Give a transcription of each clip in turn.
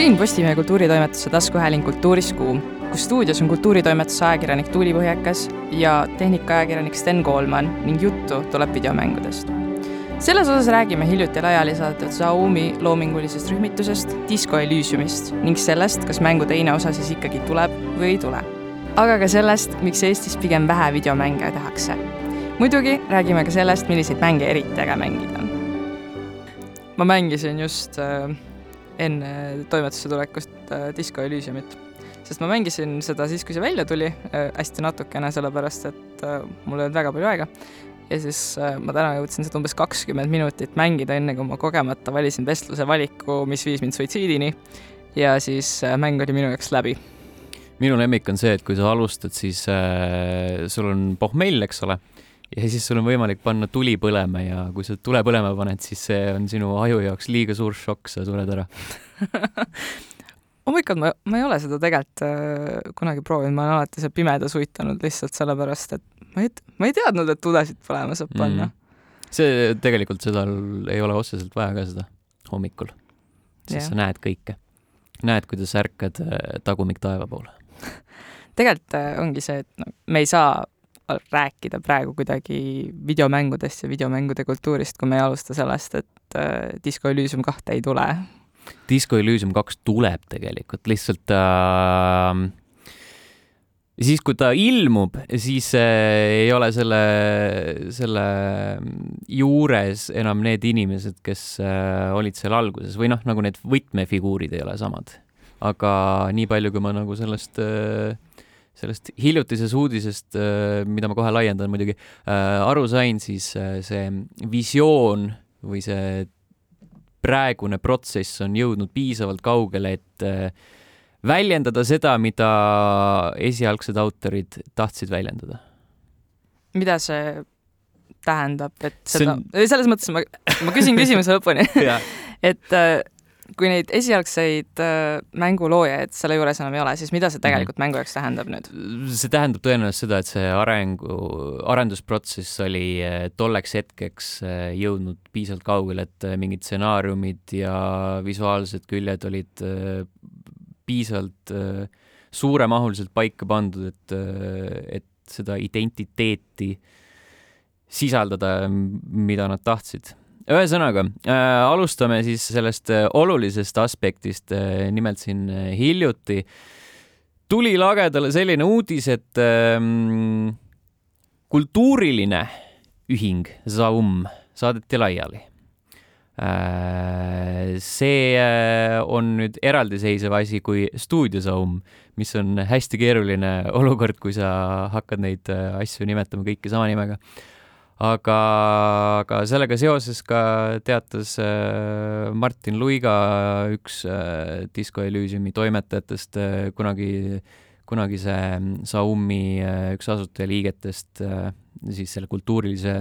siin Postimehe kultuuritoimetuse taskuhääling Kultuuris Kuum, kus stuudios on kultuuritoimetuse ajakirjanik Tuuli Põhjakas ja tehnikaajakirjanik Sten Koolman ning juttu tuleb videomängudest. selles osas räägime hiljuti laiali saadetud Xiaomi loomingulisest rühmitusest Disco Elysiumist ning sellest, kas mängu teine osa siis ikkagi tuleb või ei tule. aga ka sellest, miks Eestis pigem vähe videomänge tehakse. muidugi räägime ka sellest, milliseid mänge eriti äge mängida on. ma mängisin just äh, enne toimetusse tulekust äh, Disco Elysiumit. sest ma mängisin seda siis, kui see välja tuli äh,, hästi natukene, sellepärast et äh, mul ei olnud väga palju aega. ja siis ma täna jõudsin seda umbes kakskümmend minutit mängida, enne kui ma kogemata valisin vestluse valiku, mis viis mind suitsiidini. ja siis mäng oli minu jaoks läbi. minu lemmik on see, et kui sa alustad, siis äh, sul on pohmell, eks ole ja siis sul on võimalik panna tuli põlema ja kui sa tule põlema paned, siis see on sinu aju jaoks liiga suur šokk, sa sured ära. Oh my god, ma, ma ei ole seda tegelikult äh, kunagi proovinud, ma olen alati seal pimedas uitanud lihtsalt sellepärast, et ma ei, ma ei teadnud, et tulesid põlema saab panna. Mm.. see tegelikult seda ei ole otseselt vaja ka seda hommikul, sest yeah. sa näed kõike. näed, kuidas ärkad äh, tagumik taeva poole. Tegelikult äh, ongi see, et no, me ei saa rääkida praegu kuidagi videomängudest ja videomängude kultuurist, kui me ei alusta sellest, et äh, Disco Elysium kahte ei tule. Disco Elysium kaks tuleb tegelikult, lihtsalt äh, siis, kui ta ilmub, siis äh, ei ole selle, selle juures enam need inimesed, kes äh, olid seal alguses või noh, nagu need võtmefiguurid ei ole samad. aga nii palju, kui ma nagu sellest äh, sellest hiljutisest uudisest, äh, mida ma kohe laiendan muidugi, äh, aru sain, siis äh, see visioon või see praegune protsess on jõudnud piisavalt kaugele, et väljendada seda, mida esialgsed autorid tahtsid väljendada. mida see tähendab, et seda on..., selles mõttes ma, ma küsin küsimuse lõpuni et kui neid esialgseid äh, mänguloojaid selle juures enam ei ole, siis mida see tegelikult mm mängu jaoks tähendab nüüd? see tähendab tõenäoliselt seda, et see arengu, arendusprotsess oli äh, tolleks hetkeks äh, jõudnud piisavalt kaugele, et mingid stsenaariumid ja visuaalsed küljed olid piisavalt suuremahuliselt paika pandud, et, et seda identiteeti sisaldada, mida nad tahtsid ühesõnaga äh, alustame siis sellest äh, olulisest aspektist äh,. nimelt siin äh, hiljuti tuli lagedale selline uudis, et äh, kultuuriline ühing Zaum saadeti laiali äh,. see on nüüd eraldiseisev asi kui stuudio Zaum, mis on hästi keeruline olukord, kui sa hakkad neid asju nimetama kõiki sama nimega aga, aga sellega seoses ka teatas äh, Martin Luiga, üks äh, Disco Elysiumi toimetajatest, äh, kunagi, kunagise Xiaomi üks asutajaliigetest, siis selle kultuurilise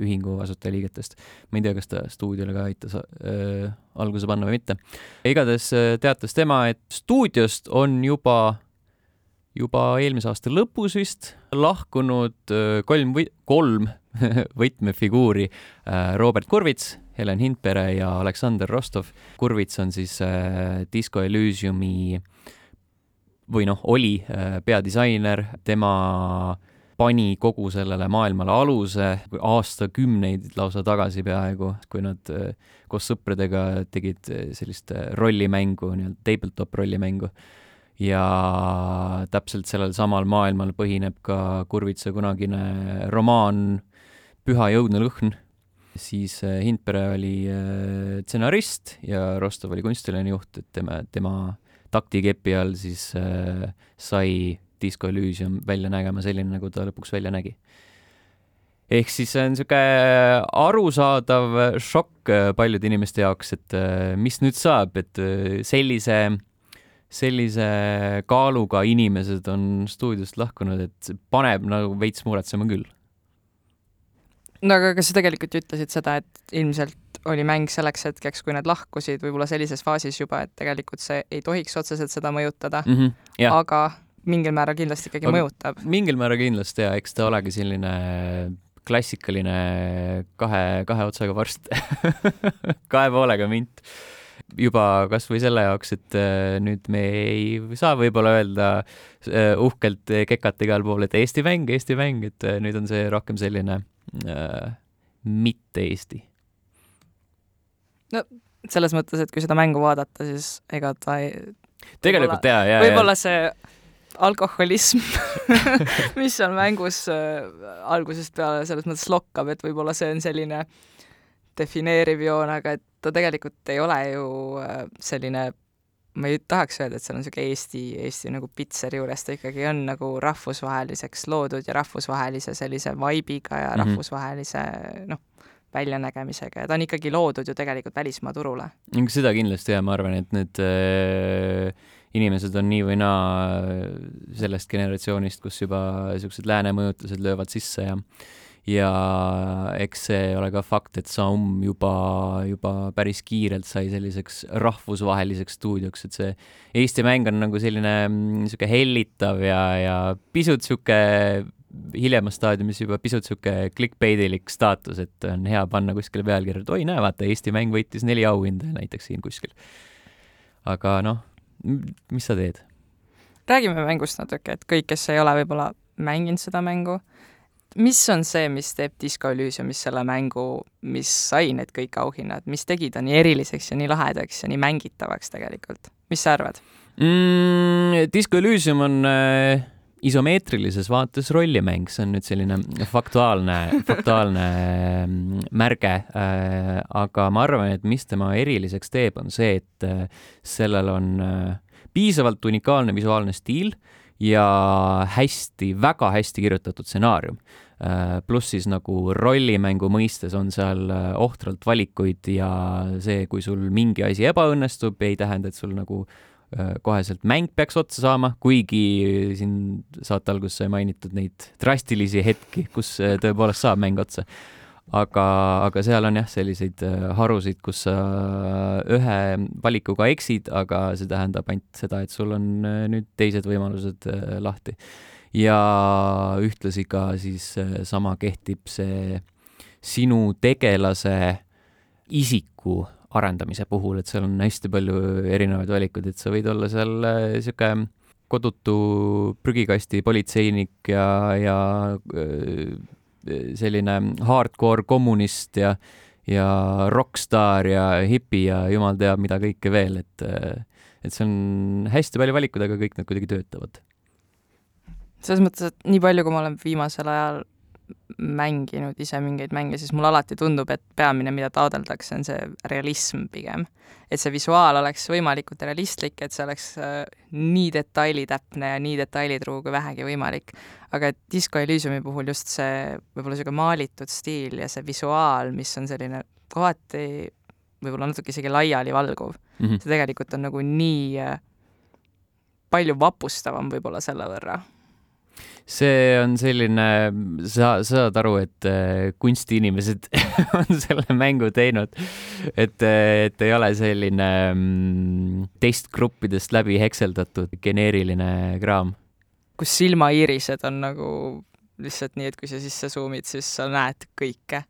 ühingu asutajaliigetest. ma ei tea, kas ta stuudiole ka aitas äh, alguse panna või mitte. igatahes teatas tema, et stuudiost on juba juba eelmise aasta lõpus vist lahkunud kolm või kolm võtmefiguuri äh, Robert Kurvits, Helen Hindpere ja Aleksander Rostov. Kurvits on siis äh, Disco Elysiumi või noh, oli äh, peadisainer, tema pani kogu sellele maailmale aluse aastakümneid lausa tagasi peaaegu, kui nad koos sõpradega tegid sellist rollimängu, nii-öelda tabletop rollimängu ja täpselt sellel samal maailmal põhineb ka Kurvitsa kunagine romaan Püha ja õudne lõhn, siis äh, Hindpere oli äh, stsenarist ja Rostov oli kunstiline juht, et tema, tema taktikepi all siis äh, sai Disco Elysium välja nägema selline, nagu ta lõpuks välja nägi. ehk siis see on niisugune arusaadav šokk paljude inimeste jaoks, et mis nüüd saab, et sellise sellise kaaluga inimesed on stuudiost lahkunud, et paneb nagu veits muretsema küll no aga kas sa tegelikult ju ütlesid seda, et ilmselt oli mäng selleks hetkeks, kui nad lahkusid, võib-olla sellises faasis juba, et tegelikult see ei tohiks otseselt seda mõjutada mm, -hmm, aga mingil määral kindlasti ikkagi aga mõjutab. mingil määral kindlasti ja eks ta olegi selline klassikaline kahe, kahe otsaga vorst kahe poolega mint. juba kasvõi selle jaoks, et äh, nüüd me ei saa võib-olla öelda äh, uhkelt kekata igal pool, et Eesti mäng, Eesti mäng, et äh, nüüd on see rohkem selline äh, mitte Eesti. no selles mõttes, et kui seda mängu vaadata, siis ega ta ei. tegelikult jaa, jaa. võib-olla see alkoholism mis on mängus äh, algusest peale selles mõttes lokkab, et võib-olla see on selline defineeriv joon, aga et ta tegelikult ei ole ju äh, selline ma ei tahaks öelda, et seal on niisugune Eesti, Eesti nagu pitser juures, ta ikkagi on nagu rahvusvaheliseks loodud ja rahvusvahelise sellise vibe'iga ja mm -hmm. rahvusvahelise noh, väljanägemisega ja ta on ikkagi loodud ju tegelikult välismaa turule. seda kindlasti ja ma arvan, et need äh, inimesed on nii või naa sellest generatsioonist, kus juba niisugused lääne mõjutused löövad sisse ja ja eks see ole ka fakt, et Saum juba, juba päris kiirelt sai selliseks rahvusvaheliseks stuudioks, et see Eesti mäng on nagu selline niisugune hellitav ja, ja pisut niisugune hiljemas staadiumis juba pisut niisugune clickbaitilik staatus, et on hea panna kuskile pealkirja, et oi, näe, vaata, Eesti mäng võitis neli auhinda näiteks siin kuskil. aga noh, mis sa teed? räägime mängust natuke, et kõik, kes ei ole võib-olla mänginud seda mängu, mis on see, mis teeb Disco Elysiumis selle mängu, mis sai need kõik auhinnad, mis tegi ta nii eriliseks ja nii lahedaks ja nii mängitavaks tegelikult, mis sa arvad mm,? Disco Elysium on äh, isomeetrilises vaates rollimäng, see on nüüd selline faktuaalne, faktuaalne mm, märge äh,, aga ma arvan, et mis tema eriliseks teeb, on see, et äh, sellel on äh, piisavalt unikaalne visuaalne stiil äh, ja hästi, väga hästi kirjutatud stsenaarium. Äh, pluss siis nagu rollimängu mõistes on seal äh, ohtralt valikuid ja see, kui sul mingi asi ebaõnnestub, ei tähenda, et sul nagu äh, koheselt mäng peaks otsa saama, kuigi siin saate alguses sai mainitud neid drastilisi hetki, kus tõepoolest saab mäng otsa aga, aga seal on jah, selliseid äh, harusid, kus sa ühe valikuga eksid, aga see tähendab ainult seda, et sul on äh, nüüd teised võimalused äh, lahti. ja ühtlasi ka siis sama kehtib see sinu tegelase isiku arendamise puhul, et seal on hästi palju erinevaid valikuid, et sa võid olla seal niisugune kodutu prügikasti politseinik ja, ja selline hardcore kommunist ja, ja rokkstaar ja hipi ja jumal teab mida kõike veel, et, et see on hästi palju valikuid, aga kõik nad kuidagi töötavad. selles mõttes, et nii palju, kui ma olen viimasel ajal mänginud ise mingeid mänge, siis mulle alati tundub, et peamine, mida taodeldakse, on see realism pigem. et see visuaal oleks võimalikult realistlik, et see oleks äh, nii detailitäpne ja nii detailitruu kui vähegi võimalik. aga et Disco Elysiumi puhul just see võib-olla niisugune maalitud stiil ja see visuaal, mis on selline kohati võib-olla natuke isegi laialivalguv mm, -hmm. see tegelikult on nagu nii äh, palju vapustavam võib-olla selle võrra see on selline, sa, sa saad aru, et äh, kunstiinimesed on selle mängu teinud. et, äh, et ei ole selline mm, testgruppidest läbi hekseldatud geneeriline kraam. kus silmaiirised on nagu lihtsalt nii, et kui sa sisse suumid, siis sa näed kõike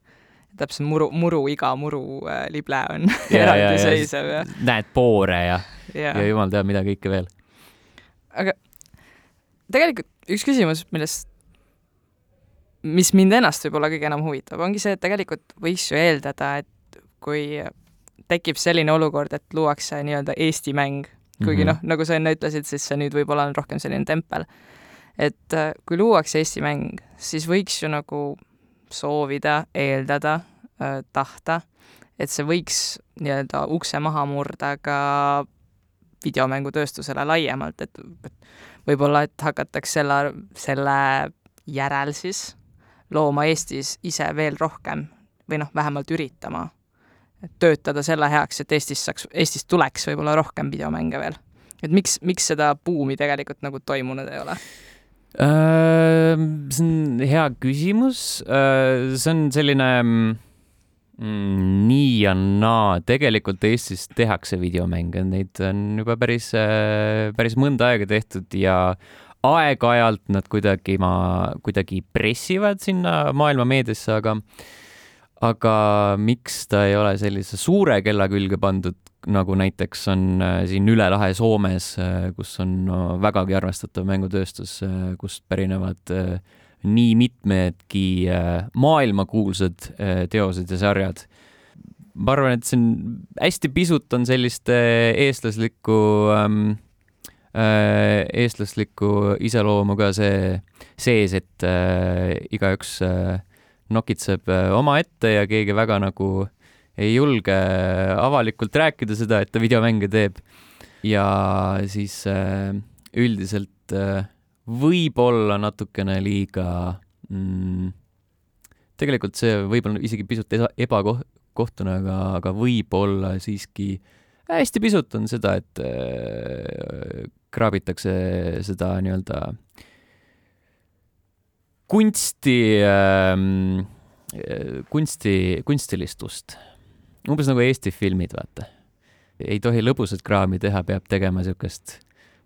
täpselt muru, muru, iga muru äh, lible on eraldiseisev ja, ja näed poore ja, ja., ja jumal teab, mida kõike veel. aga tegelikult üks küsimus, millest, mis mind ennast võib-olla kõige enam huvitab, ongi see, et tegelikult võiks ju eeldada, et kui tekib selline olukord, et luuakse nii-öelda Eesti mäng, kuigi mm -hmm. noh, nagu sa enne ütlesid, siis see nüüd võib-olla on rohkem selline tempel. et äh, kui luuakse Eesti mäng, siis võiks ju nagu soovida, eeldada, äh, tahta, et see võiks nii-öelda ukse maha murda ka videomängutööstusele laiemalt, et, et võib-olla, et hakataks selle, selle järel siis looma Eestis ise veel rohkem või noh, vähemalt üritama töötada selle heaks, et Eestis saaks, Eestist tuleks võib-olla rohkem videomänge veel. et miks, miks seda buumi tegelikult nagu toimunud ei ole? see on hea küsimus, see on selline mm, nii ja naa, tegelikult Eestis tehakse videomänge, neid on juba päris, äh, päris mõnda aega tehtud ja aeg-ajalt nad kuidagi, ma, kuidagi pressivad sinna maailma meediasse, aga aga miks ta ei ole sellise suure kella külge pandud, nagu näiteks on äh, siin üle lahe Soomes, äh, kus on no, vägagi arvestatav mängutööstus, kust pärinevad nii mitmedki maailmakuulsad teosed ja sarjad. ma arvan, et see on hästi pisut on sellist eestlaslikku ähm, eestlaslikku iseloomu ka see sees, et äh, igaüks äh, nokitseb äh, omaette ja keegi väga nagu äh, ei julge avalikult rääkida seda, et ta videomänge teeb. ja siis äh, üldiselt äh, võib-olla natukene liiga mm, tegelikult see võib-olla isegi pisut ebakohtune, aga, aga võib-olla siiski hästi pisut on seda, et äh, kraabitakse seda nii-öelda kunsti äh,, kunsti, kunstilistust umbes nagu Eesti filmid, vaata. ei tohi lõbusat kraami teha, peab tegema siukest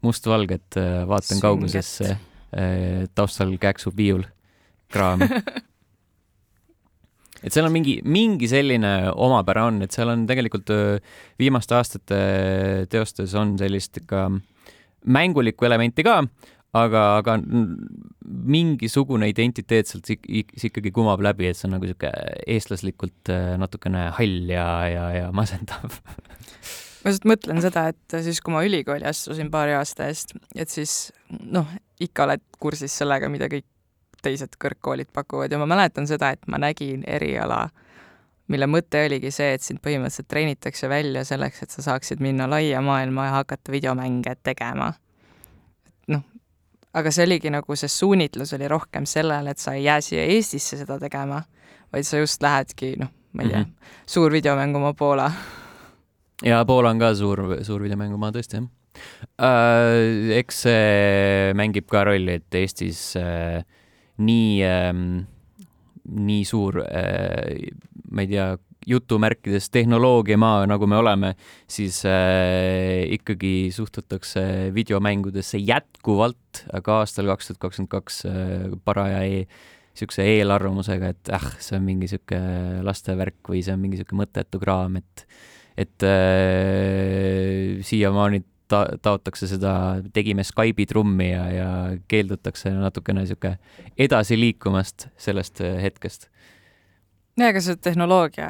mustvalget, äh, vaatan Sünget. kaugusesse, äh, taustal käksub viiul kraami et seal on mingi, mingi selline omapära on, et seal on tegelikult äh, viimaste aastate teostes on sellist ikka mängulikku elementi ka, aga, aga mingisugune identiteet sealt ikkagi kumab läbi, et see on nagu sihuke eestlaslikult natukene hall ja, ja, ja masendav ma just mõtlen seda, et siis, kui ma ülikooli astusin paari aasta eest, et siis noh, ikka oled kursis sellega, mida kõik teised kõrgkoolid pakuvad ja ma mäletan seda, et ma nägin eriala, mille mõte oligi see, et sind põhimõtteliselt treenitakse välja selleks, et sa saaksid minna laia maailma ja hakata videomänge tegema aga see oligi nagu, see suunitlus oli rohkem sellele, et sa ei jää siia Eestisse seda tegema, vaid sa just lähedki, noh, ma ei tea mm, -hmm. suur videomängumaa Poola. Ja Poola on ka suur, suur videomängumaa tõesti, jah äh,. eks see mängib ka rolli, et Eestis äh, nii äh,, nii suur äh,, ma ei tea, jutumärkides tehnoloogiamaa, nagu me oleme, siis äh, ikkagi suhtutakse videomängudesse jätkuvalt ka aastal kaks tuhat kakskümmend kaks äh, paraja e niisuguse eelarvamusega, et ah, see on mingi niisugune lastevärk või see on mingi niisugune mõttetu kraam, et et äh, siiamaani ta-, taotakse seda, tegime Skype'i trummi ja, ja keeldutakse natukene niisugune edasi liikumast sellest äh, hetkest ja ega see tehnoloogia,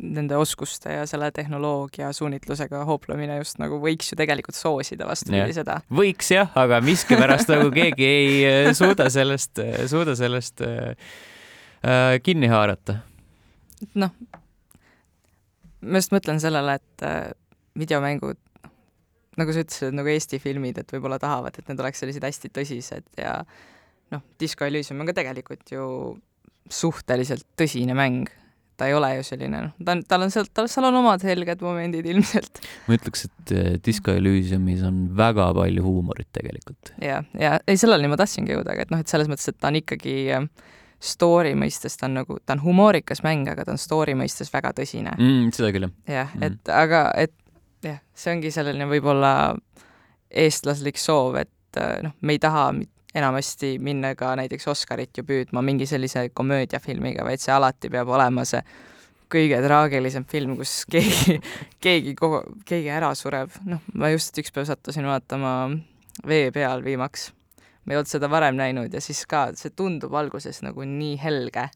nende oskuste ja selle tehnoloogia suunitlusega hooplemine just nagu võiks ju tegelikult soosida vastupidi seda. võiks jah, aga miskipärast nagu keegi ei äh, suuda sellest, äh, suuda sellest äh, kinni haarata. noh, ma just mõtlen sellele, et äh, videomängud, nagu sa ütlesid, nagu Eesti filmid, et võib-olla tahavad, et need oleks sellised hästi tõsised ja noh, Disco Elysium on ka tegelikult ju suhteliselt tõsine mäng. ta ei ole ju selline, noh, ta on, tal on seal, tal, seal on omad helged momendid ilmselt. ma ütleks, et eh, Disco Elysiumis on väga palju huumorit tegelikult. ja, ja ei, selleni ma tahtsingi jõuda, aga et noh, et selles mõttes, et ta on ikkagi eh, story mõistes ta on nagu, ta on humoorikas mäng, aga ta on story mõistes väga tõsine mm,. seda küll, jah. jah mm., et aga, et jah, see ongi selline võib-olla eestlaslik soov, et eh, noh, me ei taha enamasti minna ka näiteks Oscarit ju püüdma mingi sellise komöödiafilmiga, vaid see alati peab olema see kõige traagilisem film, kus keegi, keegi keegi ära sureb. noh, ma just üks päev sattusin vaatama Vee peal viimaks. Ma ei olnud seda varem näinud ja siis ka see tundub alguses nagu nii helge.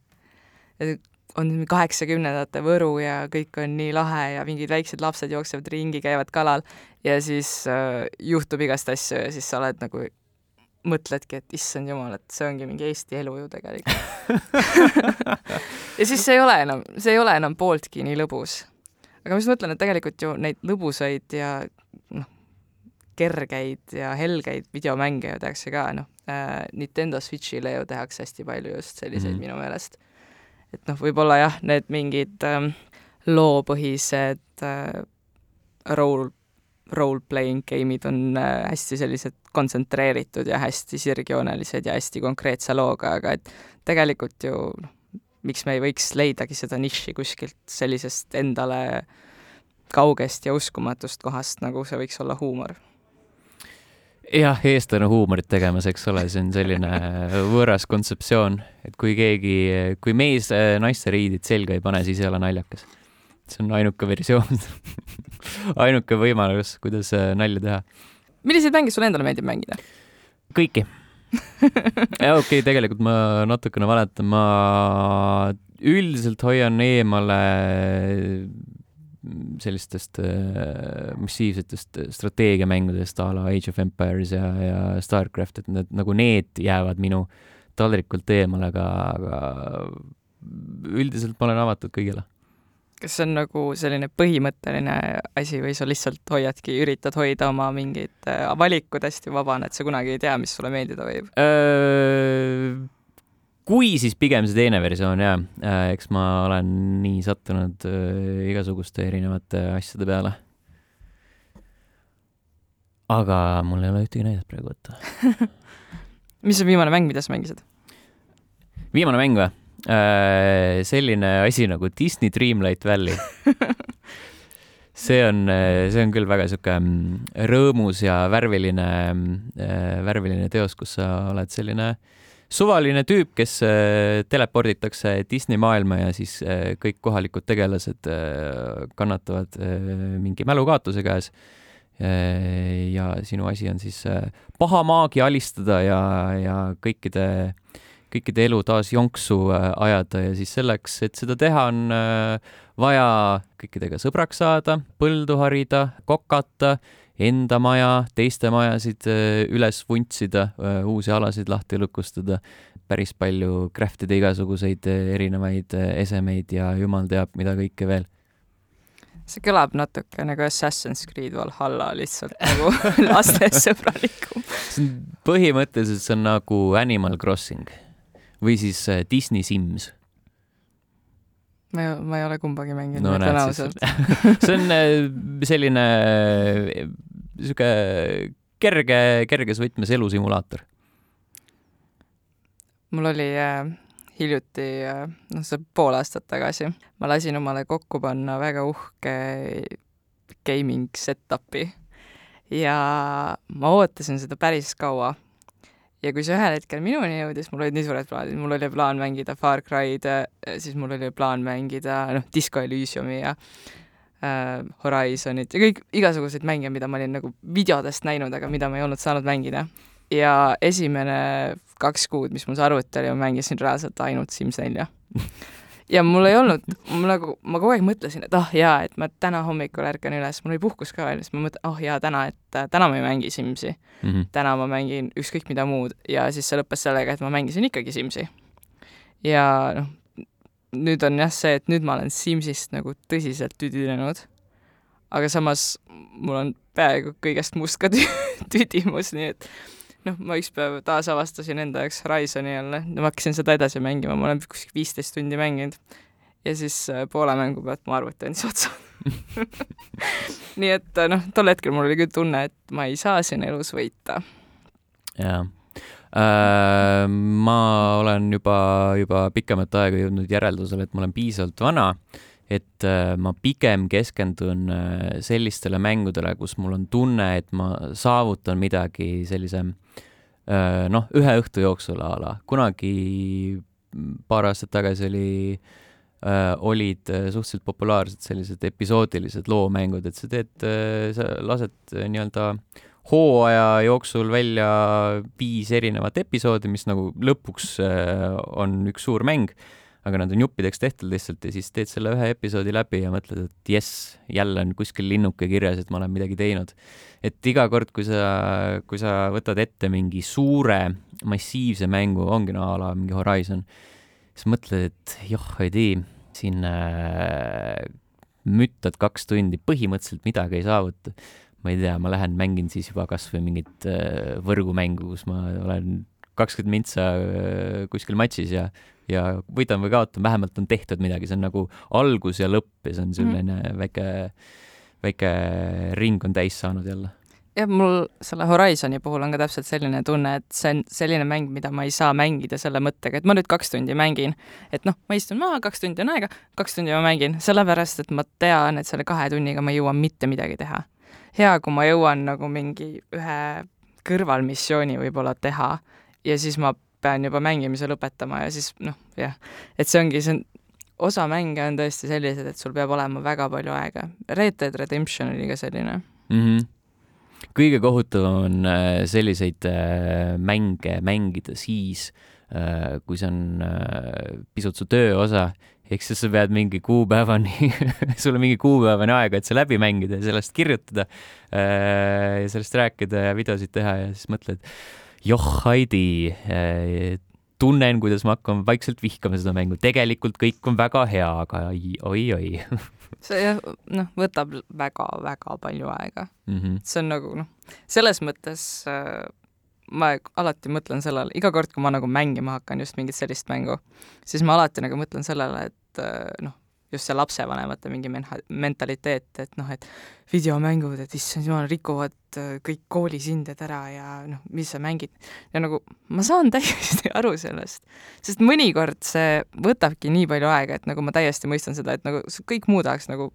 on kaheksakümnendate Võru ja kõik on nii lahe ja mingid väiksed lapsed jooksevad ringi, käivad kalal ja siis äh, juhtub igast asju ja siis sa oled nagu mõtledki, et issand jumal, et see ongi mingi Eesti elu ju tegelikult ja siis see ei ole enam, see ei ole enam pooltki nii lõbus. aga ma just mõtlen, et tegelikult ju neid lõbusaid ja kergeid ja helgeid videomänge ju tehakse ka, noh äh,, Nintendo Switch'ile ju tehakse hästi palju just selliseid mm -hmm. minu meelest. et noh, võib-olla jah, need mingid ähm, loopõhised äh, role role-playing game'id on äh, hästi sellised kontsentreeritud ja hästi sirgjoonelised ja hästi konkreetse looga, aga et tegelikult ju noh, miks me ei võiks leidagi seda nišši kuskilt sellisest endale kaugest ja uskumatust kohast, nagu see võiks olla huumor jah, eestlane huumorit tegemas, eks ole, see on selline võõras kontseptsioon, et kui keegi, kui mees äh, naiste riidid selga ei pane, siis ei ole naljakas see on ainuke versioon ainuke võimalus, kuidas äh, nalja teha. milliseid mänge sulle endale meeldib mängida? kõiki okei okay,, tegelikult ma natukene valetan, ma üldiselt hoian eemale sellistest äh, massiivsetest strateegiamängudest a la Age of Empires ja, ja Starcraft, et need nagu need jäävad minu taldrikult eemale, aga, aga üldiselt ma olen avatud kõigile. kas see on nagu selline põhimõtteline asi või sa lihtsalt hoiadki, üritad hoida oma mingid äh, valikud hästi vabana, et sa kunagi ei tea, mis sulle meeldida võib? Kui, siis pigem see teine versioon jaa. Äh, eks ma olen nii sattunud äh, igasuguste erinevate asjade peale. aga mul ei ole ühtegi näidet praegu võtta mis on viimane mäng, mida sa mängisid? viimane mäng või? Äh, selline asi nagu Disney Dreamlight Valley see on, see on küll väga sihuke mm, rõõmus ja värviline, värviline teos, kus sa oled selline äh, suvaline tüüp, kes äh, teleporditakse Disney maailma ja siis äh, kõik kohalikud tegelased äh, kannatavad mingi mälukaotuse käes. ja sinu asi on siis paha maagi alistada ja, ja kõikide, kõikide elu taas jonksu ajada ja siis selleks, et seda teha, on vaja kõikidega sõbraks saada, põldu harida, kokata enda maja, teiste majasid äh, üles vuntsida, äh, uusi alasid lahti lukustada, päris palju craft ida igasuguseid äh, erinevaid esemeid ja jumal teab, mida kõike veel see kõlab natuke nagu Assassin's Creed Valhalla lihtsalt nagu lastesõbralikum. see on põhimõtteliselt, see on nagu Animal Crossing või siis Disney Sims. Ma ei, ma ei ole kumbagi mänginud no,, ütlen ausalt. see on selline sihuke kerge, kerges võtmes elusimulaator. mul oli äh, hiljuti äh,, noh, see pool aastat tagasi, ma lasin omale kokku panna väga uhke gaming setup'i ja ma ootasin seda päris kaua. Ja kui see ühel hetkel minuni jõudis, mul olid nii suured plaanid, mul oli plaan mängida Far Cry'd, siis mul oli plaan mängida, noh, Disco Elysiumi ja äh, Horizonit ja kõik igasuguseid mänge, mida ma olin nagu videodest näinud, aga mida ma ei olnud saanud mängida. ja esimene kaks kuud, mis mul see arvuti oli, ma mängisin reaalselt ainult Sims nelja ja mul ei olnud, mul nagu, ma kogu aeg mõtlesin, et ah oh, jaa, et ma täna hommikul ärkan üles, mul oli puhkus ka veel, siis ma mõtlen, oh jaa, täna, et äh, täna ma ei mängi Simsi mm. -hmm. täna ma mängin ükskõik mida muud ja siis see lõppes sellega, et ma mängisin ikkagi Simsi. ja noh, nüüd on jah see, et nüüd ma olen Simsist nagu tõsiselt tüdinenud, aga samas mul on peaaegu kõigest must ka tü tüdimus, nii et noh, ma üks päev taasavastasin enda jaoks Horizoni jälle, ma hakkasin seda edasi mängima, ma olen kuskil viisteist tundi mänginud. Ja siis äh, poole mängu pealt mu arvuti andis otsa. Nii et äh, noh, tol hetkel mul oli küll tunne, et ma ei saa siin elus võita. jaa. Äh, ma olen juba, juba pikemat aega jõudnud järeldusele, et ma olen piisavalt vana, et äh, ma pigem keskendun äh, sellistele mängudele, kus mul on tunne, et ma saavutan midagi sellise noh, ühe õhtu jooksul a la. kunagi paar aastat tagasi oli äh, olid suhteliselt populaarsed sellised episoodilised loomängud, et sa teed, sa lased nii-öelda äh, hooaja jooksul välja viis erinevat episoodi, mis nagu lõpuks äh, on üks suur mäng, aga nad on juppideks tehtud lihtsalt ja siis teed selle ühe episoodi läbi ja mõtled, et jess, jälle on kuskil linnuke kirjas, et ma olen midagi teinud. et iga kord, kui sa, kui sa võtad ette mingi suure massiivse mängu, ongi no a la mingi Horizon, siis mõtled, et joh, ei tea, siin äh, müttad kaks tundi, põhimõtteliselt midagi ei saavuta ma ei tea, ma lähen mängin siis juba kasvõi mingit äh, võrgumängu, kus ma olen kakskümmend mintsa äh, kuskil matšis ja, ja võidan või kaotan, vähemalt on tehtud midagi, see on nagu algus ja lõpp ja see on selline mm. väike, väike ring on täis saanud jälle jah, mul selle Horizoni puhul on ka täpselt selline tunne, et see on selline mäng, mida ma ei saa mängida selle mõttega, et ma nüüd kaks tundi mängin. et noh, ma istun maha, kaks tundi on aega, kaks tundi ma mängin, sellepärast et ma tean, et selle kahe tunniga ma ei jõua mitte midagi teha hea, kui ma jõuan nagu mingi ühe kõrvalmissiooni võib-olla teha ja siis ma pean juba mängimise lõpetama ja siis noh, jah, et see ongi, see on osa mänge on tõesti sellised, et sul peab olema väga palju aega. Red Dead Redemption oli ka selline mm. -hmm kõige kohutavam on äh, selliseid äh, mänge mängida siis, äh, kui see on pisut su tööosa, ehk siis sa pead mingi kuupäevani sul on mingi kuupäevani aega, et see läbi mängida ja sellest kirjutada ja sellest rääkida ja videosid teha ja siis mõtled, joh, Heidi, tunnen, kuidas ma hakkan vaikselt vihkama seda mängu, tegelikult kõik on väga hea, aga oi-oi see noh, võtab väga-väga palju aega mm. -hmm. see on nagu noh, selles mõttes äh, ma alati mõtlen sellele, iga kord, kui ma nagu mängima hakkan just mingit sellist mängu, siis ma alati nagu mõtlen sellele, et äh, noh, just see lapsevanemate mingi menha-, mentaliteet, et noh, et videomängud, et issand jumal, rikuvad äh, kõik koolisinded ära ja noh, mis sa mängid. ja nagu ma saan täiesti aru sellest, sest mõnikord see võtabki nii palju aega, et nagu ma täiesti mõistan seda, et nagu kõik muu tahaks nagu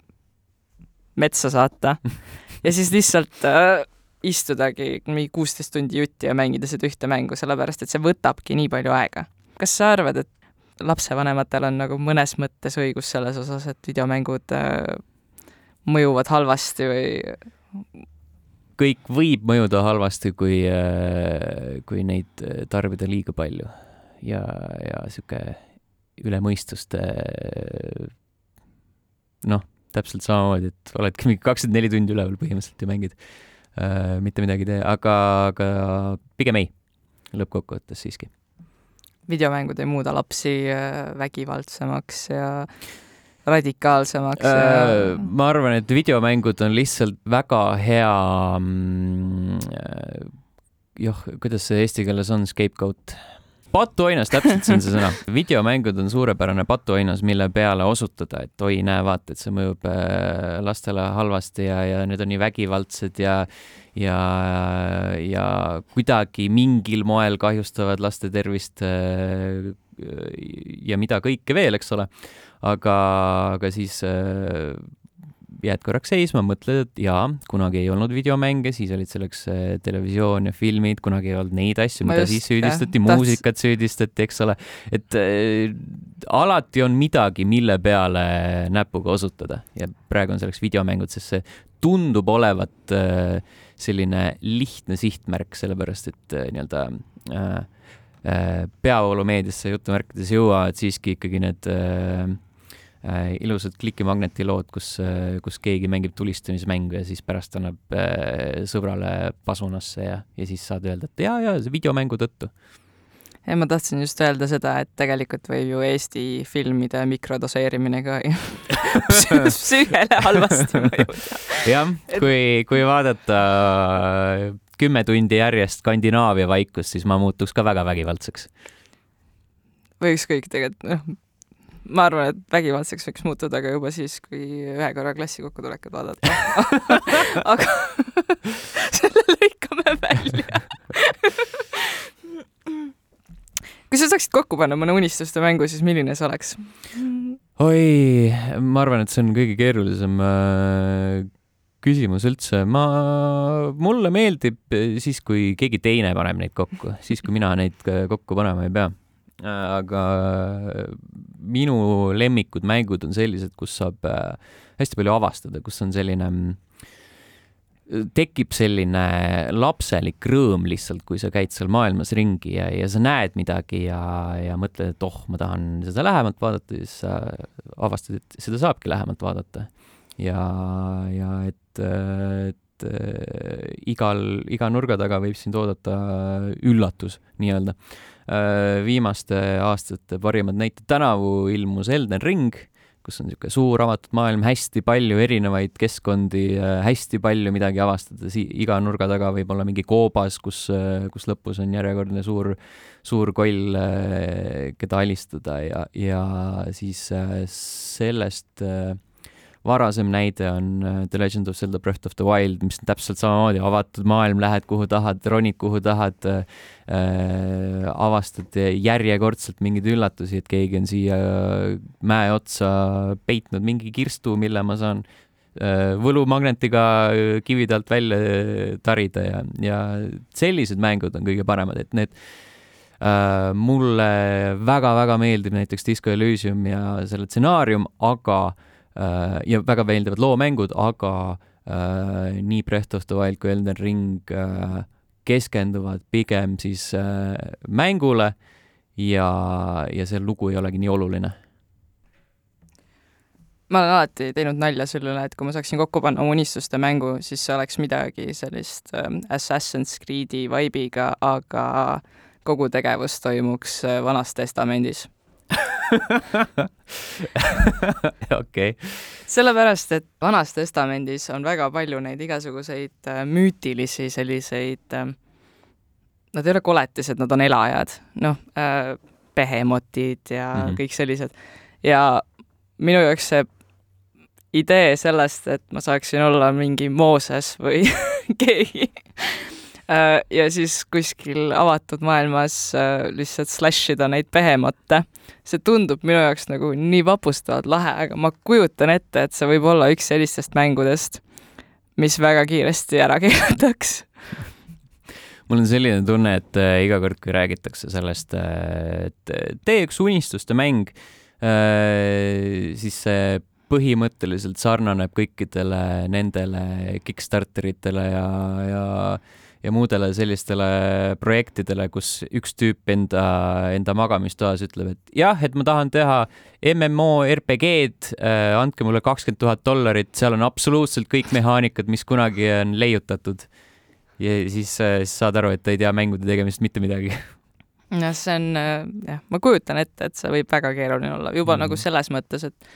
metsa saata ja siis lihtsalt äh, istudagi mingi kuusteist tundi jutti ja mängida seda ühte mängu, sellepärast et see võtabki nii palju aega. kas sa arvad, et lapsevanematel on nagu mõnes mõttes õigus selles osas, et videomängud äh, mõjuvad halvasti või? kõik võib mõjuda halvasti, kui, äh, kui neid äh, tarbida liiga palju ja, ja sihuke üle mõistuste noh, täpselt samamoodi, et oledki mingi kakskümmend neli tundi üleval põhimõtteliselt ja mängid äh,, mitte midagi ei tee, aga, aga pigem ei, lõppkokkuvõttes siiski videomängud ei muuda lapsi äh, vägivaldsemaks ja radikaalsemaks. Äh, ma arvan, et videomängud on lihtsalt väga hea mm, äh, joh, kuidas see eesti keeles on, scapegoat? patuoinas, täpselt see on see sõna. videomängud on suurepärane patuoinas, mille peale osutada, et oi, näe, vaata, et see mõjub lastele halvasti ja, ja need on nii vägivaldsed ja ja, ja kuidagi mingil moel kahjustavad laste tervist äh, ja mida kõike veel, eks ole. aga, aga siis äh, jääd korraks seisma, mõtled, et jaa, kunagi ei olnud videomänge, siis olid selleks äh, televisioon ja filmid, kunagi ei olnud neid asju, mida just, siis süüdistati, muusikat süüdistati, eks ole. et äh, alati on midagi, mille peale näpuga osutada ja praegu on selleks videomängud, sest see tundub olevat äh, selline lihtne sihtmärk, sellepärast et äh, nii-öelda äh, äh, peavoolumeediasse jutumärkides jõuavad siiski ikkagi need äh, äh, ilusad klikimagneti lood, kus äh,, kus keegi mängib tulistamismängu ja siis pärast annab äh, sõbrale pasunasse ja, ja siis saad öelda, et jaa, jaa, see videomängu tõttu ja ma tahtsin just öelda seda, et tegelikult võib ju Eesti filmide mikrodoseerimine ka psüühele halvasti mõjuda. jah, kui, kui vaadata kümme tundi järjest Skandinaavia vaikust, siis ma muutuks ka väga vägivaldseks. või ükskõik tegelikult, noh, ma arvan, et vägivaldseks võiks muutuda ka juba siis, kui ühe korra klassi kokkutulekut vaadata aga selle lõikame välja kui sa saaksid kokku panna mõne unistuste mängu, siis milline see oleks? oi, ma arvan, et see on kõige keerulisem äh, küsimus üldse. ma, mulle meeldib siis, kui keegi teine paneb neid kokku, siis kui mina neid kokku panema ei pea. aga minu lemmikud mängud on sellised, kus saab äh, hästi palju avastada, kus on selline mm, tekib selline lapselik rõõm lihtsalt, kui sa käid seal maailmas ringi ja, ja sa näed midagi ja, ja mõtled, et oh, ma tahan seda lähemalt vaadata, siis sa avastad, et seda saabki lähemalt vaadata. ja, ja et, et äh, igal, iga nurga taga võib sind oodata üllatus nii-öelda. Äh, viimaste aastate parimad näited, tänavu ilmus Elden Ring kus on niisugune suur avatud maailm, hästi palju erinevaid keskkondi, hästi palju midagi avastada, iga nurga taga võib olla mingi koobas, kus, kus lõpus on järjekordne suur, suur koll, keda alistada ja, ja siis sellest äh, varasem näide on äh, The Legend of Zelda Breath of the Wild, mis on täpselt samamoodi avatud maailm, lähed kuhu tahad, ronid kuhu tahad äh,, avastad järjekordselt mingeid üllatusi, et keegi on siia mäe otsa peitnud mingi kirstu, mille ma saan äh, võlumagnetiga kivide alt välja tarida ja, ja sellised mängud on kõige paremad, et need äh,. mulle väga-väga meeldib näiteks Disco Elysium ja selle stsenaarium, aga äh, ja väga meeldivad loomängud, aga äh, nii Breath of the Wild kui Elden Ring äh, keskenduvad pigem siis äh, mängule ja, ja see lugu ei olegi nii oluline. Ma olen alati teinud nalja selle üle, et kui ma saaksin kokku panna unistuste mängu, siis see oleks midagi sellist ähm, Assassin's Creed'i vibe'iga, aga kogu tegevus toimuks äh, Vanas Testamendis okei sellepärast, et Vanas Testamendis on väga palju neid igasuguseid äh, müütilisi selliseid äh,, nad ei ole koletised, nad on elajad, noh äh,, behemotid ja mm -hmm. kõik sellised. ja minu jaoks see idee sellest, et ma saaksin olla mingi Mooses või keegi ja siis kuskil avatud maailmas äh, lihtsalt slash ida neid behemotte. see tundub minu jaoks nagu nii vapustavalt lahe, aga ma kujutan ette, et see võib olla üks sellistest mängudest, mis väga kiiresti ära keelataks mul on selline tunne, et äh, iga kord, kui räägitakse sellest, et tee üks unistuste mäng, siis see põhimõtteliselt sarnaneb kõikidele nendele Kickstarteritele ja, ja ja muudele sellistele projektidele, kus üks tüüp enda, enda magamistoas ütleb, et jah, et ma tahan teha MMO RPG-d äh,, andke mulle kakskümmend tuhat dollarit, seal on absoluutselt kõik mehaanikad, mis kunagi on leiutatud. ja siis äh,, siis saad aru, et ta ei tea mängude tegemist mitte midagi jah, see on äh, jah, ma kujutan ette, et see võib väga keeruline olla juba mm. nagu selles mõttes, et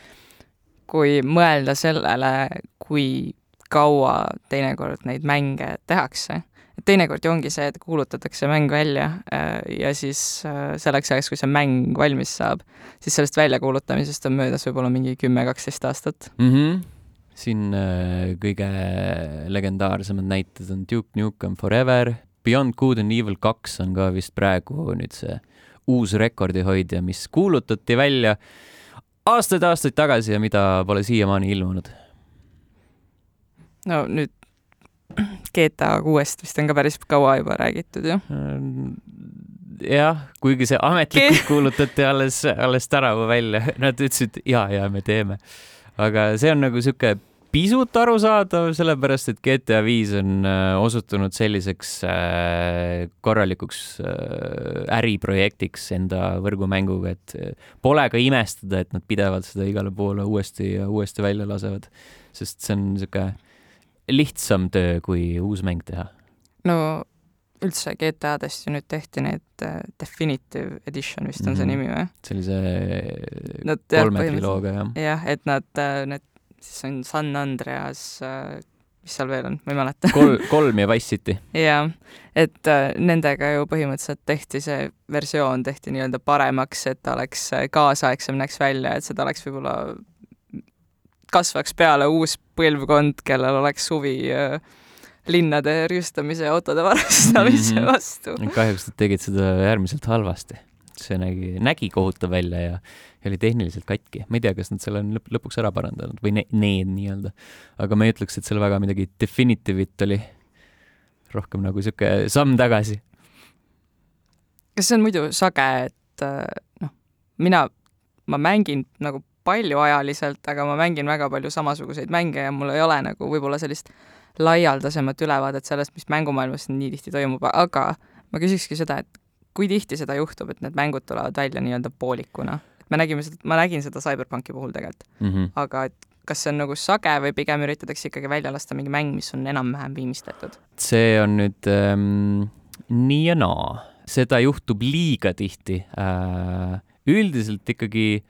kui mõelda sellele, kui kaua teinekord neid mänge tehakse. Et teinekord ju ongi see, et kuulutatakse mäng välja äh, ja siis äh, selleks ajaks, kui see mäng valmis saab, siis sellest väljakuulutamisest on möödas võib-olla mingi kümme, kaksteist aastat mm. -hmm. siin äh, kõige legendaarsemad näited on Duke Nukem Forever, Beyond Good and Evil kaks on ka vist praegu nüüd see uus rekordihoidja, mis kuulutati välja aastaid-aastaid tagasi ja mida pole siiamaani ilmunud? no nüüd GTA kuuest vist on ka päris kaua juba räägitud ju. jah, kuigi see ametlikult kuulutati alles, alles tänavu välja, nad ütlesid ja, ja me teeme. aga see on nagu sihuke pisut arusaadav, sellepärast et GTA viis on äh, osutunud selliseks äh, korralikuks äh, äriprojektiks enda võrgumänguga, et pole ka imestada, et nad pidevalt seda igale poole uuesti ja uuesti välja lasevad, sest see on niisugune lihtsam töö, kui uus mäng teha. no üldse GTA-dest ju nüüd tehti need Definitive Edition vist on mm -hmm. see mhm. nimi või? sellise kolme triloogia, jah. jah, et nad, need siis on San Andreas, äh, mis seal veel on, ma ei mäleta Kol-, kolm ja Wise City. jah, et äh, nendega ju põhimõtteliselt tehti see versioon, tehti nii-öelda paremaks, et ta oleks äh, kaasaegsem, näeks välja, et seda oleks võib-olla, kasvaks peale uus põlvkond, kellel oleks huvi linnade rüüstamise ja autode varastamise mm -hmm. vastu. kahjuks nad tegid seda äärmiselt halvasti see nägi, nägi kohutav välja ja, ja oli tehniliselt katki. ma ei tea, kas nad selle on lõp lõpuks ära parandanud või ne need nii-öelda. aga ma ei ütleks, et seal väga midagi definitive'it oli. rohkem nagu sihuke samm tagasi. kas see on muidu sage, et äh, noh, mina, ma mängin nagu paljuajaliselt, aga ma mängin väga palju samasuguseid mänge ja mul ei ole nagu võib-olla sellist laialdasemat ülevaadet sellest, mis mängumaailmas nii tihti toimub, aga ma küsikski seda, et kui tihti seda juhtub, et need mängud tulevad välja nii-öelda poolikuna? et me nägime seda, ma nägin seda CyberPunki puhul tegelikult mm, -hmm. aga et kas see on nagu sage või pigem üritatakse ikkagi välja lasta mingi mäng, mis on enam-vähem viimistletud? see on nüüd ähm, nii ja naa, seda juhtub liiga tihti äh,. üldiselt ikkagi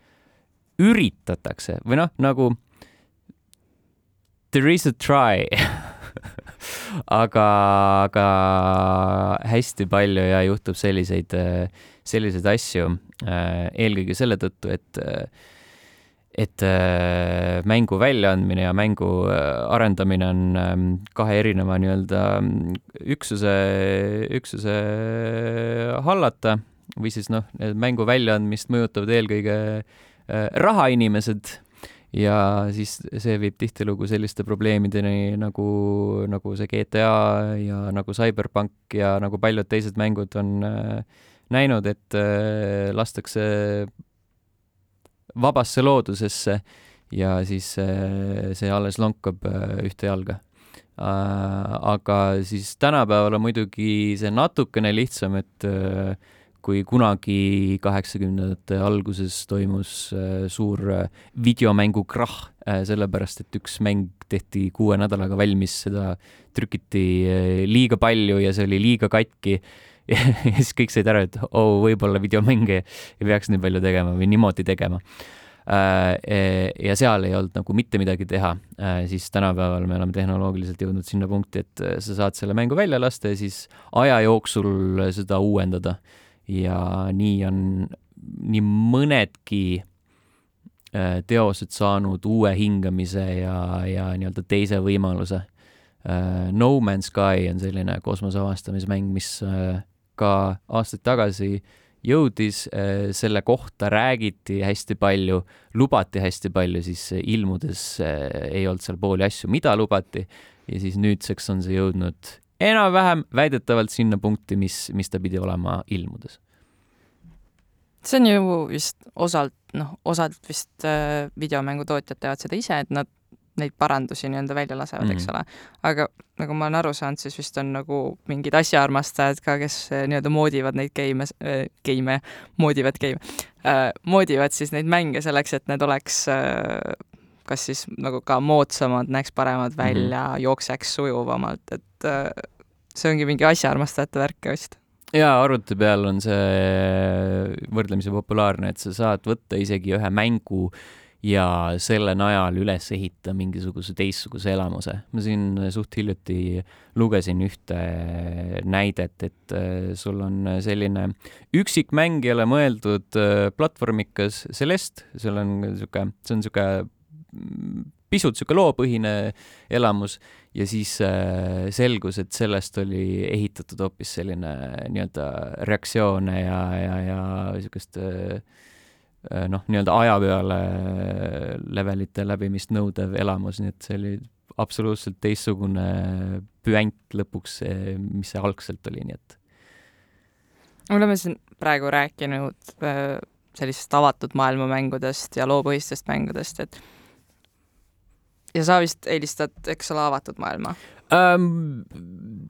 üritatakse või noh, nagu there is a try aga, aga hästi palju ja juhtub selliseid, selliseid asju äh, eelkõige selle tõttu, et et äh, mängu väljaandmine ja mängu äh, arendamine on ähm, kahe erineva nii-öelda üksuse, üksuse hallata või siis noh, mängu väljaandmist mõjutavad eelkõige rahainimesed ja siis see viib tihtilugu selliste probleemideni nagu, nagu see GTA ja nagu CyberPunk ja nagu paljud teised mängud on äh, näinud, et äh, lastakse vabasse loodusesse ja siis äh, see alles lonkab äh, ühte jalga äh,. aga siis tänapäeval on muidugi see natukene lihtsam, et äh, kui kunagi kaheksakümnendate alguses toimus äh, suur äh, videomängu krahh äh,, sellepärast et üks mäng tehti kuue nädalaga valmis, seda trükiti liiga palju ja see oli liiga katki. Ja siis kõik said aru, et oo oh,, võib-olla videomänge ei peaks nii palju tegema või niimoodi tegema. Äh, ja seal ei olnud nagu mitte midagi teha, siis tänapäeval me oleme tehnoloogiliselt jõudnud sinna punkti, et sa saad selle mängu välja lasta ja siis aja jooksul seda uuendada. Ja nii on nii mõnedki teosed saanud uue hingamise ja, ja nii-öelda teise võimaluse. No Man's Sky on selline kosmose avastamismäng, mis ka aastaid tagasi jõudis, äh, selle kohta räägiti hästi palju, lubati hästi palju, siis ilmudes äh, ei olnud seal pooli asju, mida lubati ja siis nüüdseks on see jõudnud enam-vähem väidetavalt sinna punkti, mis, mis ta pidi olema ilmudes. see on ju vist osalt, noh, osalt vist äh, videomängutootjad teevad seda ise, et nad neid parandusi nii-öelda välja lasevad mm, -hmm. eks mhm. ole. aga nagu ma olen aru saanud, siis vist on nagu mingid asjaarmastajad ka, kes eh, nii-öelda moodivad neid geime äh,, geime, moodivad geime äh,, moodivad siis neid mänge selleks, et need oleks äh, kas siis nagu ka moodsamad, näeks paremad mhm. välja mm, -hmm. jookseks sujuvamalt, et äh, see ongi mingi asjaarmastajate värk vist jaa, arvuti peal on see võrdlemisi populaarne, et sa saad võtta isegi ühe mängu ja selle najal üles ehitada mingisuguse teistsuguse elamuse. ma siin suht hiljuti lugesin ühte näidet, et äh, sul on selline üksikmängijale mõeldud äh, platvormikas Celeste, seal on niisugune, see on niisugune pisut niisugune loopõhine elamus ja siis äh, selgus, et sellest oli ehitatud hoopis selline nii-öelda reaktsioone ja, ja, ja niisugust äh, Äh, noh, nii-öelda aja peale levelite läbimist nõudev elamus, nii et see oli absoluutselt teistsugune püant lõpuks, mis see algselt oli, nii et. me oleme siin praegu rääkinud äh, sellisest avatud maailma mängudest ja loopõhistest mängudest, et ja sa vist eelistad, eks ole, avatud maailma ähm,?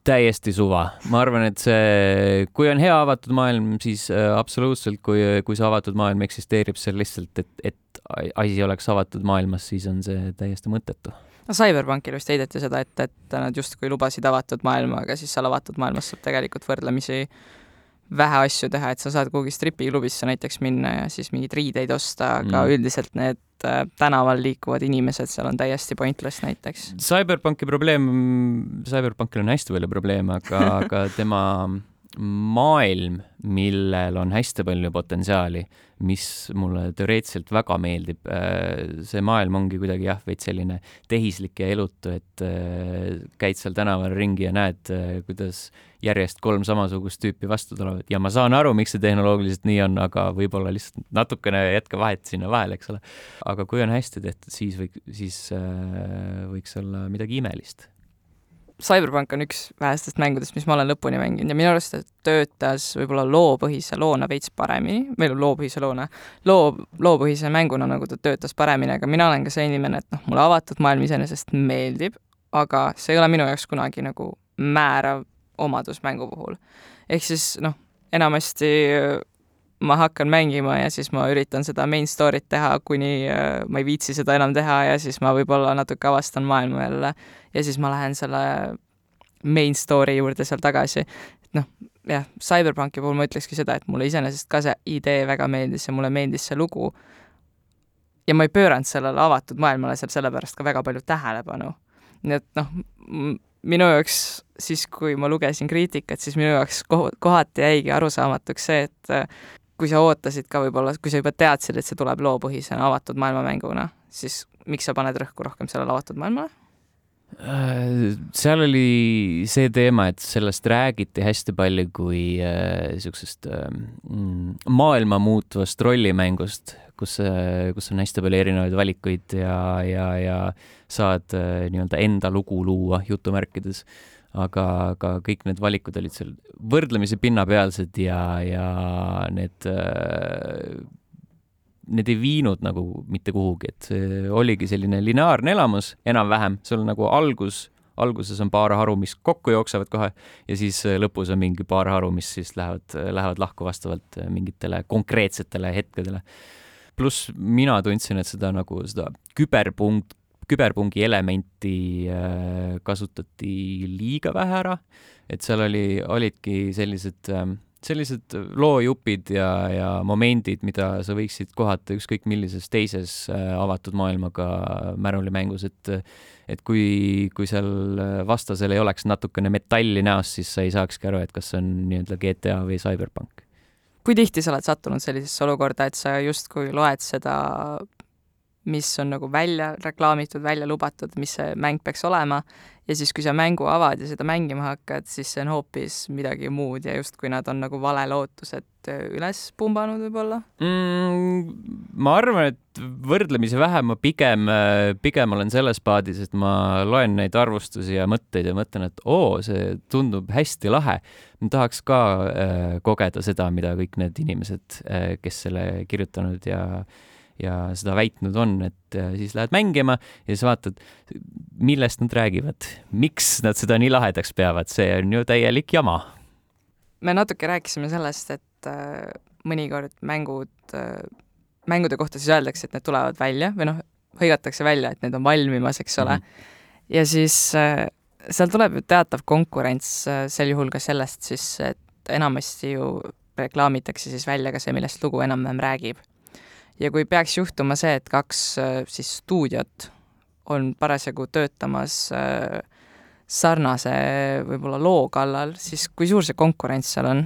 täiesti suva, ma arvan, et see, kui on hea avatud maailm, siis äh, absoluutselt, kui, kui see avatud maailm eksisteerib seal lihtsalt, et, et asi oleks avatud maailmas, siis on see täiesti mõttetu no Cyberpunkil vist heideti seda ette, et nad justkui lubasid avatud maailma, aga siis seal avatud maailmas saab tegelikult võrdlemisi vähe asju teha, et sa saad kuhugi stripiklubisse näiteks minna ja siis mingeid riideid osta, aga mm. üldiselt need äh, tänaval liikuvad inimesed seal on täiesti pointless näiteks. Cyberpunki probleem, Cyberpunkil on hästi palju probleeme, aga aga tema maailm, millel on hästi palju potentsiaali, mis mulle teoreetiliselt väga meeldib. Äh, see maailm ongi kuidagi jah, veits selline tehislik ja elutu, et äh, käid seal tänaval ringi ja näed, äh, kuidas järjest kolm samasugust tüüpi vastu tulevad ja ma saan aru, miks see tehnoloogiliselt nii on, aga võib-olla lihtsalt natukene jätke vahet sinna vahele, eks ole. aga kui on hästi tehtud, siis või, siis võiks olla midagi imelist Cyberpunk on üks vähestest mängudest, mis ma olen lõpuni mänginud ja minu arust ta töötas võib-olla loopõhise loona veits paremini, või loopõhise loona, loo, loopõhise mänguna nagu ta töötas paremini, aga mina olen ka see inimene, et noh, mulle avatud maailm iseenesest meeldib, aga see ei ole minu jaoks kunagi nagu määrav omadus mängu puhul. ehk siis noh, enamasti ma hakkan mängima ja siis ma üritan seda main story't teha, kuni äh, ma ei viitsi seda enam teha ja siis ma võib-olla natuke avastan maailma jälle ja siis ma lähen selle main story juurde seal tagasi. et noh, jah, CyberPunki puhul ma ütlekski seda, et mulle iseenesest ka see idee väga meeldis ja mulle meeldis see lugu. ja ma ei pööranud sellele avatud maailmale seal sellepärast ka väga palju tähelepanu. nii et noh, minu jaoks siis, kui ma lugesin kriitikat, siis minu jaoks kohati jäigi arusaamatuks see, et kui sa ootasid ka võib-olla, kui sa juba teadsid, et see tuleb loopõhisena avatud maailmamänguna, siis miks sa paned rõhku rohkem sellele avatud maailmale? Äh, seal oli see teema, et sellest räägiti hästi palju kui niisugusest äh, äh, maailma muutvast rollimängust, kus, kus on hästi palju erinevaid valikuid ja, ja, ja saad nii-öelda enda lugu luua jutumärkides. Aga, aga kõik need valikud olid seal võrdlemisi pinnapealsed ja, ja need, need ei viinud nagu mitte kuhugi, et see oligi selline lineaarne elamus enam-vähem, sul nagu algus, alguses on paar haru, mis kokku jooksevad kohe ja siis lõpus on mingi paar haru, mis siis lähevad, lähevad lahku vastavalt mingitele konkreetsetele hetkedele pluss mina tundsin, et seda nagu seda küberpunkt, küberpungi elementi äh, kasutati liiga vähe ära, et seal oli, olidki sellised, ähm, sellised loojupid ja, ja momendid, mida sa võiksid kohata ükskõik millises teises äh, avatud maailmaga märulimängus, et et kui, kui seal vastasel ei oleks natukene metalli näos, siis sa ei saakski aru, et kas see on nii-öelda GTA või Cyberpunk kui tihti sa oled sattunud sellisesse olukorda, et sa justkui loed seda mis on nagu välja reklaamitud, välja lubatud, mis see mäng peaks olema, ja siis, kui sa mängu avad ja seda mängima hakkad, siis see on hoopis midagi muud ja justkui nad on nagu valelootused üles pumbanud võib-olla mm,? ma arvan, et võrdlemisi vähe ma pigem, pigem olen selles paadis, et ma loen neid arvustusi ja mõtteid ja mõtlen, et oo, see tundub hästi lahe. ma tahaks ka äh, kogeda seda, mida kõik need inimesed äh,, kes selle kirjutanud ja äh, ja seda väitnud on, et äh, siis lähed mängima ja siis vaatad, millest nad räägivad, miks nad seda nii lahedaks peavad, see on ju täielik jama. me natuke rääkisime sellest, et äh, mõnikord mängud äh,, mängude kohta siis öeldakse, et need tulevad välja või noh, hõigatakse välja, et need on valmimas, eks ole mm. -hmm. ja siis seal tuleb ju teatav konkurents sel juhul ka sellest siis, et enamasti ju reklaamitakse siis välja ka see, millest lugu enam-vähem räägib ja kui peaks juhtuma see, et kaks äh, siis stuudiot on parasjagu töötamas äh, sarnase võib-olla loo kallal, siis kui suur see konkurents seal on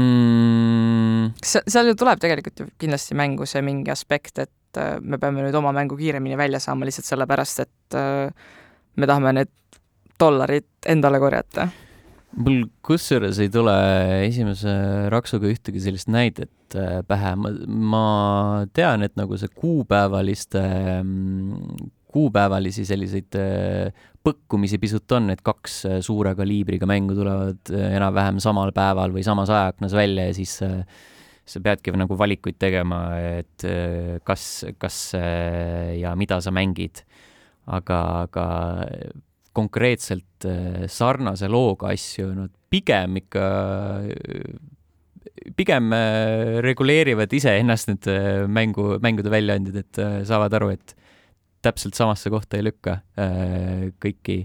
mm.? kas seal ju tuleb tegelikult ju kindlasti mängu see mingi aspekt, et äh, me peame nüüd oma mängu kiiremini välja saama lihtsalt sellepärast, et me tahame need dollarid endale korjata? Mul kusjuures ei tule esimese raksuga ühtegi sellist näidet äh, pähe, ma, ma tean, et nagu see kuupäevaliste, mm, kuupäevalisi selliseid äh, põkkumisi pisut on, et kaks äh, suure kaliibriga mängu tulevad enam-vähem samal päeval või samas ajaaknas välja ja siis sa peadki nagu valikuid tegema, et kas, kas ja mida sa mängid. aga, aga konkreetselt äh, sarnase looga asju, nad pigem ikka, pigem äh, reguleerivad iseennast need äh, mängu, mängude väljaandjad, et saavad aru, et täpselt samasse kohta ei lükka kõiki,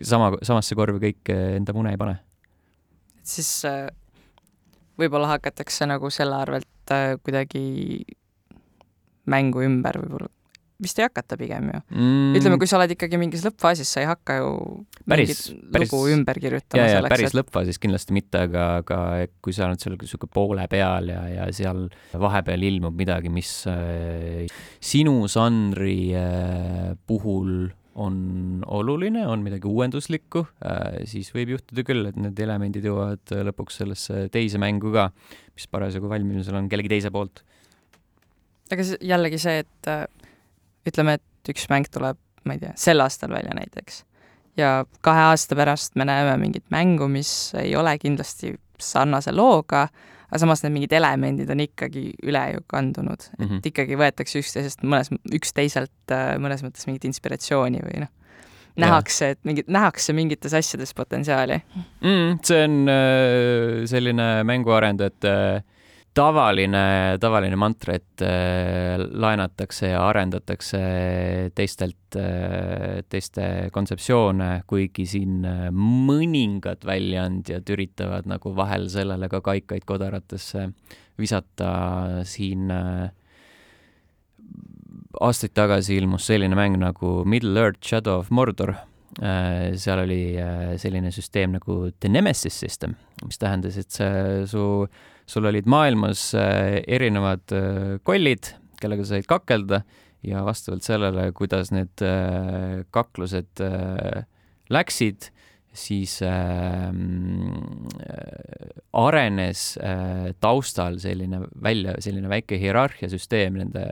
sama, samasse korvi kõik enda mune ei pane. siis võib-olla hakatakse nagu selle arvelt kuidagi mängu ümber võib-olla vist ei hakata pigem ju mm.. ütleme, kui sa oled ikkagi mingis lõppfaasis, sa ei hakka ju päris, päris, lugu ümber kirjutama ja, selleks, päris et... lõppfaasis kindlasti mitte, aga, aga kui sa oled seal niisugune poole peal ja, ja seal vahepeal ilmub midagi, mis äh, sinu žanri äh, puhul on oluline, on midagi uuenduslikku äh,, siis võib juhtuda küll, et need elemendid jõuavad lõpuks sellesse teise mängu ka, mis parasjagu valmimisel on kellegi teise poolt. aga jällegi see, et äh, ütleme, et üks mäng tuleb, ma ei tea, sel aastal välja näiteks, ja kahe aasta pärast me näeme mingit mängu, mis ei ole kindlasti sarnase looga, aga samas need mingid elemendid on ikkagi üle ju kandunud mm, -hmm. et mhm. ikkagi võetakse üksteisest mõnes, üksteiselt äh, mõnes mõttes mingit inspiratsiooni või noh, nähakse, et mingit, nähakse mingites asjades potentsiaali mm,. see on äh, selline mänguarendajate äh, tavaline, tavaline mantra, et äh, laenatakse ja arendatakse teistelt äh,, teiste kontseptsioone, kuigi siin äh, mõningad väljaandjad üritavad nagu vahel sellele ka kaikaid kodaratesse visata. siin äh, aastaid tagasi ilmus selline mäng nagu Middle Earth Shadow of Mordor äh, seal oli äh, selline süsteem nagu The Nemesis System, mis tähendas, et see su sul olid maailmas äh, erinevad äh, kollid, kellega sa said kakelda ja vastavalt sellele, kuidas need äh, kaklused läksid, siis äh, arenes äh, taustal selline välja, selline väike hierarhiasüsteem nende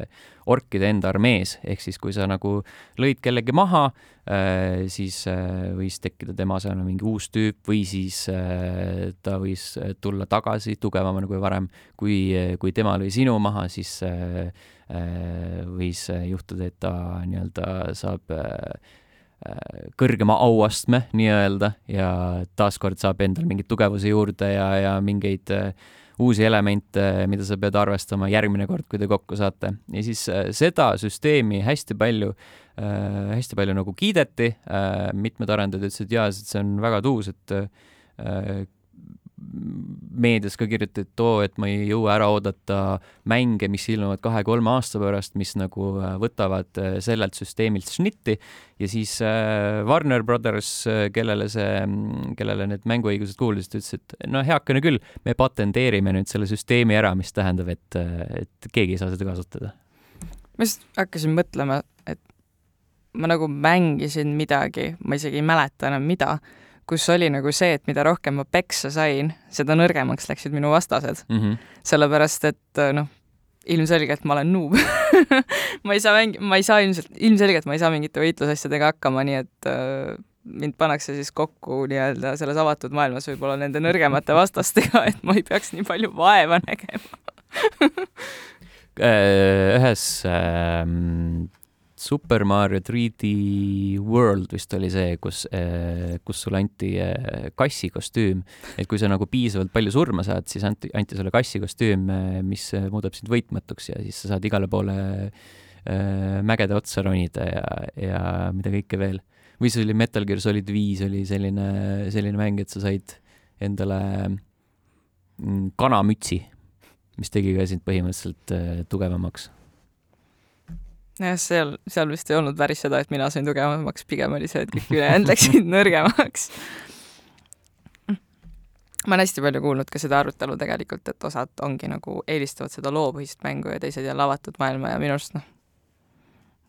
orkide enda armees, ehk siis kui sa nagu lõid kellegi maha äh,, siis äh, võis tekkida tema asemel mingi uus tüüp või siis äh, ta võis tulla tagasi tugevamana kui varem. kui, kui tema lõi sinu maha, siis äh, äh, võis juhtuda, et ta nii-öelda saab äh, kõrgema auastme nii-öelda ja taaskord saab endale mingeid tugevuse juurde ja, ja mingeid uh, uusi elemente, mida sa pead arvestama järgmine kord, kui te kokku saate. ja siis uh, seda süsteemi hästi palju uh,, hästi palju nagu kiideti, mitmed arendajad ütlesid, jaa, see on väga tuus, et meedias ka kirjutati, et oo, et ma ei jõua ära oodata mänge, mis ilmuvad kahe-kolme aasta pärast, mis nagu äh, võtavad äh, sellelt süsteemilt šnitti ja siis äh, Warner Brothers, kellele see, kellele need mänguõigused kuulusid, ütles, et no heakene küll, me patenteerime nüüd selle süsteemi ära, mis tähendab, et, et keegi ei saa seda kasutada. ma just hakkasin mõtlema, et ma nagu mängisin midagi, ma isegi ei mäleta enam, mida kus oli nagu see, et mida rohkem ma peksa sain, seda nõrgemaks läksid minu vastased mm. -hmm. sellepärast, et äh, noh, ilmselgelt ma olen noob ma ei saa mängi-, ma ei saa ilmselt, ilmselgelt ma ei saa mingite võitlusasjadega hakkama, nii et äh, mind pannakse siis kokku nii-öelda selles avatud maailmas võib-olla nende nõrgemate vastastega, et ma ei peaks nii palju vaeva nägema äh, ühes äh, Super Mario 3D World vist oli see, kus, eh, kus sulle anti eh, kassi kostüüm. et kui sa nagu piisavalt palju surma saad, siis anti, anti sulle kassi kostüüm, eh, mis muudab sind võitmatuks ja siis sa saad igale poole mägede otsa ronida ja, ja mida kõike veel. või siis oli Metal Gear Solid viis oli selline, selline mäng, et sa said endale mm, kanamütsi, mis tegi ka sind põhimõtteliselt tugevamaks jah, seal, seal vist ei olnud päris seda, et mina sain tugevamaks, pigem oli see, et kõik ülejäänud läksid nõrgemaks. ma olen hästi palju kuulnud ka seda arutelu tegelikult, et osad ongi nagu eelistavad seda loopõhist mängu ja teised jälle avatud maailma ja minu arust noh,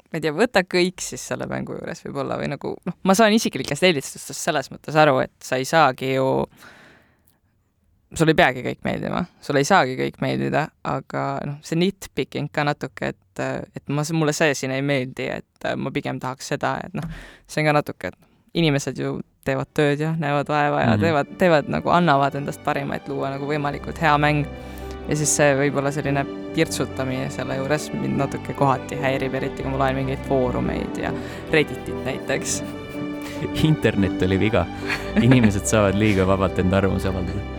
ma ei tea, võta kõik siis selle mängu juures võib-olla või nagu noh, ma saan isiklikest eelistustest selles mõttes aru, et sa ei saagi ju äh, sul ei peagi kõik meeldima, sulle ei saagi kõik meeldida, aga noh, see nitpicking ka natuke, et, et ma, mulle see siin ei meeldi, et ma pigem tahaks seda, et noh, see on ka natuke, et inimesed ju teevad tööd ja näevad vaeva ja mm -hmm. teevad, teevad nagu, annavad endast parima, et luua nagu võimalikult hea mäng. ja siis see võib-olla selline pirtsutamine selle juures mind natuke kohati häirib, eriti kui ma loen mingeid foorumeid ja Redditit näiteks internet oli viga. inimesed saavad liiga vabalt enda arvamuse avaldada